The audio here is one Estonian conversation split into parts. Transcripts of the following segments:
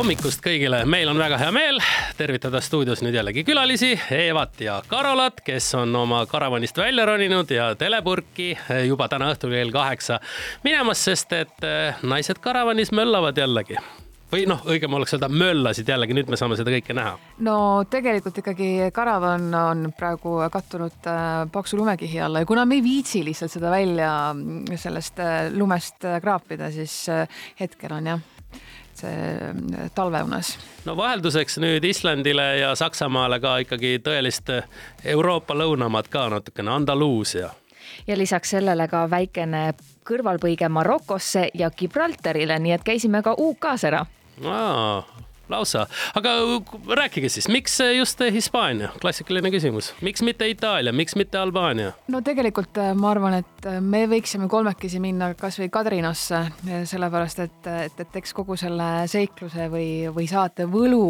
hommikust kõigile, meil on väga hea meel tervitada stuudios nüüd jällegi külalisi, Eevat ja Karolat, kes on oma karavanist välja roninud ja telepurki juba täna õhtul kell kaheksa minemas, sest et eh, naised karavanis möllavad jällegi. Või noh, õigem oleks öelda möllasid jällegi, nüüd me saame seda kõike näha. no tegelikult ikkagi karavan on praegu kattunud äh, paksu lumekihi alla ja kuna me ei viitsi lihtsalt seda välja mm, sellest lumest kraapida, siis hetkel on jah see talveunes. no vahelduseks nüüd Islandile ja Saksamaale ka ikkagi tõelist Euroopa lõunamaad ka natukene, Andaluusia ja lisaks sellele ka väikene kõrvalpõige Marokosse ja Gibraltarile, nii et käisime ka UK-s ära aa, lausa, aga rääkige siis, miks just Hispaania, klassikaline küsimus, miks mitte Itaalia, miks mitte Albaania? no tegelikult äh, ma arvan, et äh, me võiksime kolmekesi minna kasvõi Kadrinasse, äh, sellepärast et, et, et eks kogu selle seikluse või, või saate võlu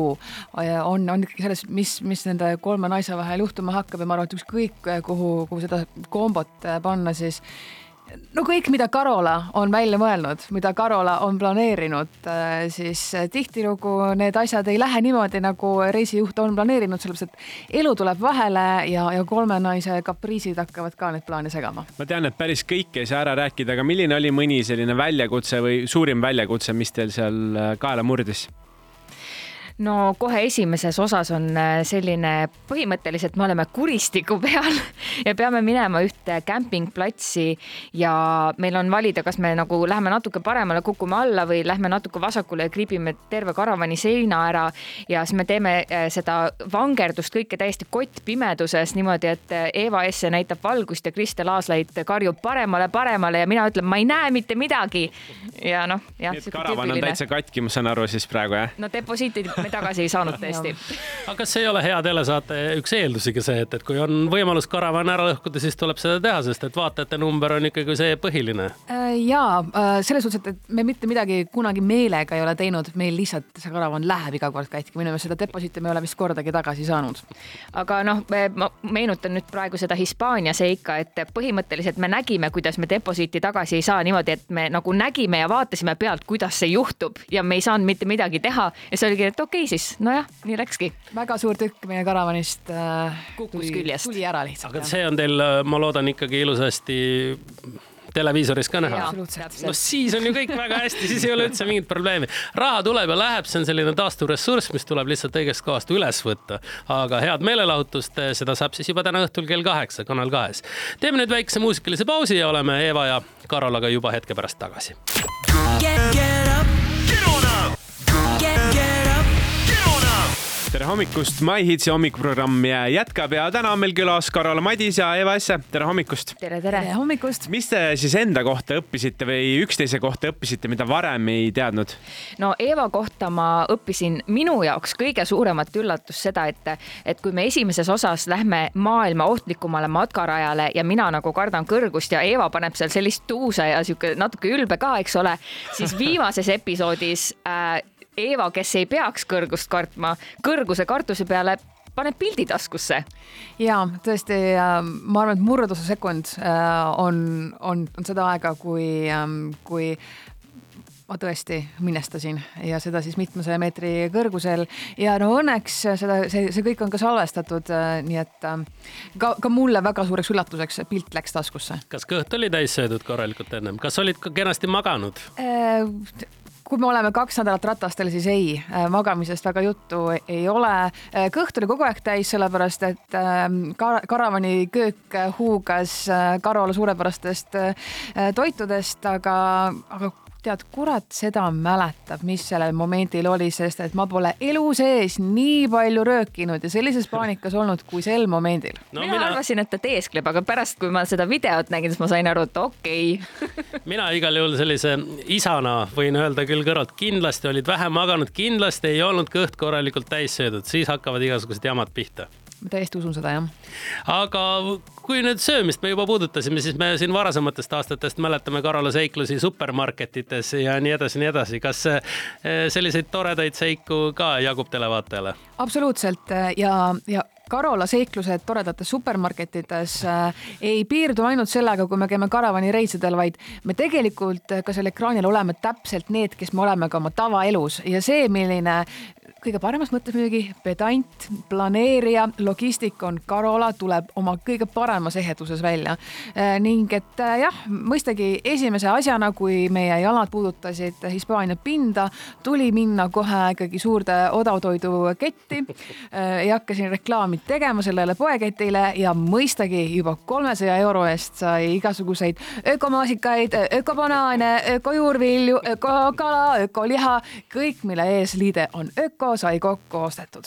on, on ikkagi selles, mis, mis nende kolme naise vahel juhtuma hakkab. Ja ma arvan, et ükskõik kuhu, kuhu seda kombot panna, siis no kõik, mida Karola on välja mõelnud, mida Karola on planeerinud, äh, siis äh, tihtilugu need asjad ei lähe niimoodi, nagu reisijuht on planeerinud, sellepärast et elu tuleb vahele ja, ja kolme naise kapriisid hakkavad ka neid plaane segama. ma tean, et päris kõike ei saa ära rääkida, aga milline oli mõni selline väljakutse või suurim väljakutse, mis teil seal äh, kaela murdis? No kohe esimeses osas on äh, selline, põhimõtteliselt me oleme kuristiku peal ja peame minema ühte kämpingplatsi ja meil on valida, kas me nagu läheme natuke paremale, kukume alla või lähme natuke vasakule ja kriibime terve karavani seina ära ja siis me teeme äh, seda vangerdust kõike täiesti kottpimeduses niimoodi, et äh, Eva Esse näitab valgust ja Kristel Aaslait karjub paremale, paremale ja mina ütlen, ma ei näe mitte midagi. ja noh, jah. nii et karavan on täitsa katki, ma saan aru siis praegu jah? no deposiiti tagasi ei saanud tõesti aga kas ei ole hea telesaate üks eeldusi ka see, et, et kui on võimalus karavan ära lõhkuda, siis tuleb seda teha, sest et vaatajate number on ikkagi see põhiline. Äh, ja äh, selles suhtes, et, et me mitte midagi kunagi meelega ei ole teinud, meil lihtsalt see karavan läheb iga kord katki, minu meelest seda deposiiti me ei ole vist kordagi tagasi saanud. aga noh, ma meenutan nüüd praegu seda Hispaania seika, et põhimõtteliselt me nägime, kuidas me deposiiti tagasi ei saa niimoodi, et me nagu nägime ja vaatasime pealt, kuidas see juhtub ja me ei saanud mitte midagi teha ja see oligi, et okei okay,, siis nojah, nii läkski. väga suur tükk meie karavanist äh, kukkus küljest. tuli ära lihtsalt. aga see on teil, äh, ma loodan ikkagi ilusasti televiisoris ka näha. no siis on ju kõik väga hästi, siis ei ole üldse mingit probleemi. raha tuleb ja läheb, see on selline taastuv ressurss, mis tuleb lihtsalt õigest kohast üles võtta. aga head meelelahutust, äh, seda saab siis juba täna õhtul kell kaheksa Kanal kahes. teeme nüüd väikse muusikalise pausi ja oleme Eeva ja Karolaga juba hetke pärast tagasi. Tere hommikust, My Hitsi hommikuprogramm jätkab ja täna on meil külas Karola Madis ja Eva Esse. tere hommikust. tere, tere, tere hommikust. mis te siis enda kohta õppisite või üksteise kohta õppisite, mida varem ei teadnud? no Eva kohta ma õppisin minu jaoks kõige suuremat üllatust seda, et, et kui me esimeses osas lähme maailma ohtlikumale matkarajale ja mina nagu kardan kõrgust ja Eva paneb seal sellist tuusa ja sihuke natuke ülbe ka, eks ole, siis viimases episoodis äh, Eeva, kes ei peaks kõrgust kartma, kõrguse kartuse peale paneb pildi taskusse. ja tõesti, ma arvan, et murdosa sekund äh, on, on, on seda aega, kui, ähm, kui ma tõesti minestasin ja seda siis mitmesaja meetri kõrgusel ja no õnneks seda, see, see kõik on ka salvestatud, äh, nii et ähm, ka, ka mulle väga suureks üllatuseks pilt läks taskusse. kas kõht oli täis söödud korralikult ennem, kas olid ka kenasti maganud äh,? Kui me oleme kaks nädalat ratastel, siis ei, äh, magamisest väga juttu ei ole. Äh, kõht oli kogu aeg täis, sellepärast et ähm, kar karavani köök huugas äh, Karola suurepärastest toitudest, aga, aga tead, kurat seda mäletab, mis sellel momendil oli, sest et ma pole elu sees nii palju röökinud ja sellises paanikas olnud kui sel momendil no,. mina, mina arvasin, et ta teeskleb, aga pärast, kui ma seda videot nägin, siis ma sain aru, et okei okay. mina igal juhul sellise isana võin öelda küll kõrvalt, kindlasti olid vähe maganud, kindlasti ei olnud kõht korralikult täis söödud, siis hakkavad igasugused jamad pihta ma täiesti usun seda, jah. aga kui nüüd söömist me juba puudutasime, siis me siin varasematest aastatest mäletame Karola seiklusi supermarketites ja nii edasi, nii edasi. kas eh, selliseid toredaid seiku ka jagub televaatajale? absoluutselt ja, ja Karola seiklused toredates supermarketides äh, ei piirdu ainult sellega, kui me käime karavanireisidel, vaid me tegelikult ka seal ekraanil oleme täpselt need, kes me oleme ka oma tavaelus ja see, milline kõige paremas mõttes muidugi pedant, planeerija, logistik on Karola, tuleb oma kõige paremas eheduses välja. ning et jah, mõistagi esimese asjana, kui meie jalad puudutasid Hispaania pinda, tuli minna kohe ikkagi suurde odavtoiduketti. ei hakka siin reklaami tegema sellele poeketile ja mõistagi juba kolmesaja euro eest sai igasuguseid ökomaasikaid, ökobanaane, ökojuurvilju, ökokala, ökoliha, kõik, mille eesliide on öko euro sai kokku ostetud.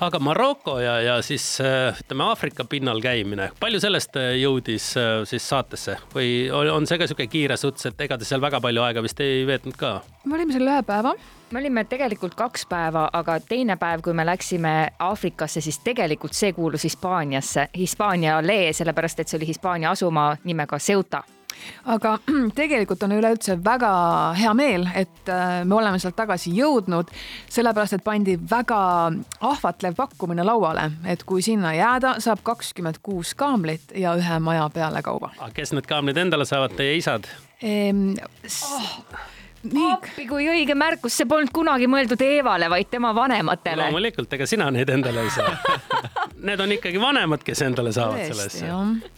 aga Maroko ja, ja siis äh, ütleme Aafrika pinnal käimine, palju sellest äh, jõudis äh, siis saatesse või on see ka sihuke kiire suts, et ega te seal väga palju aega vist ei veetnud ka? me olime seal ühe päeva me olime tegelikult kaks päeva, aga teine päev, kui me läksime Aafrikasse, siis tegelikult see kuulus Hispaaniasse, Hispaaniale, sellepärast et see oli Hispaania asumaa nimega Ceuta aga tegelikult on üleüldse väga hea meel, et äh, me oleme sealt tagasi jõudnud, sellepärast et pandi väga ahvatlev pakkumine lauale, et kui sinna jääda, saab kakskümmend kuus kaamlit ja ühe maja pealekauba. kes need kaamlid endale saavad, teie isad ehm,? Oh nii. appi, kui õige märkus, see polnud kunagi mõeldud Eevale, vaid tema vanematele. loomulikult, ega sina neid endale ei saa Need on ikkagi vanemad, kes endale saavad sellest.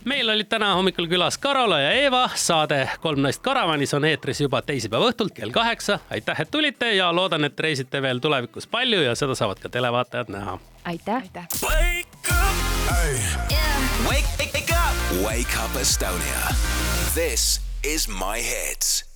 meil olid täna hommikul külas Karola ja Eeva, saade Kolm naist karavanis on eetris juba teisipäeva õhtult kell kaheksa. aitäh, et tulite ja loodan, et reisite veel tulevikus palju ja seda saavad ka televaatajad näha. aitäh, aitäh.. Wake up Estonia. This is my hits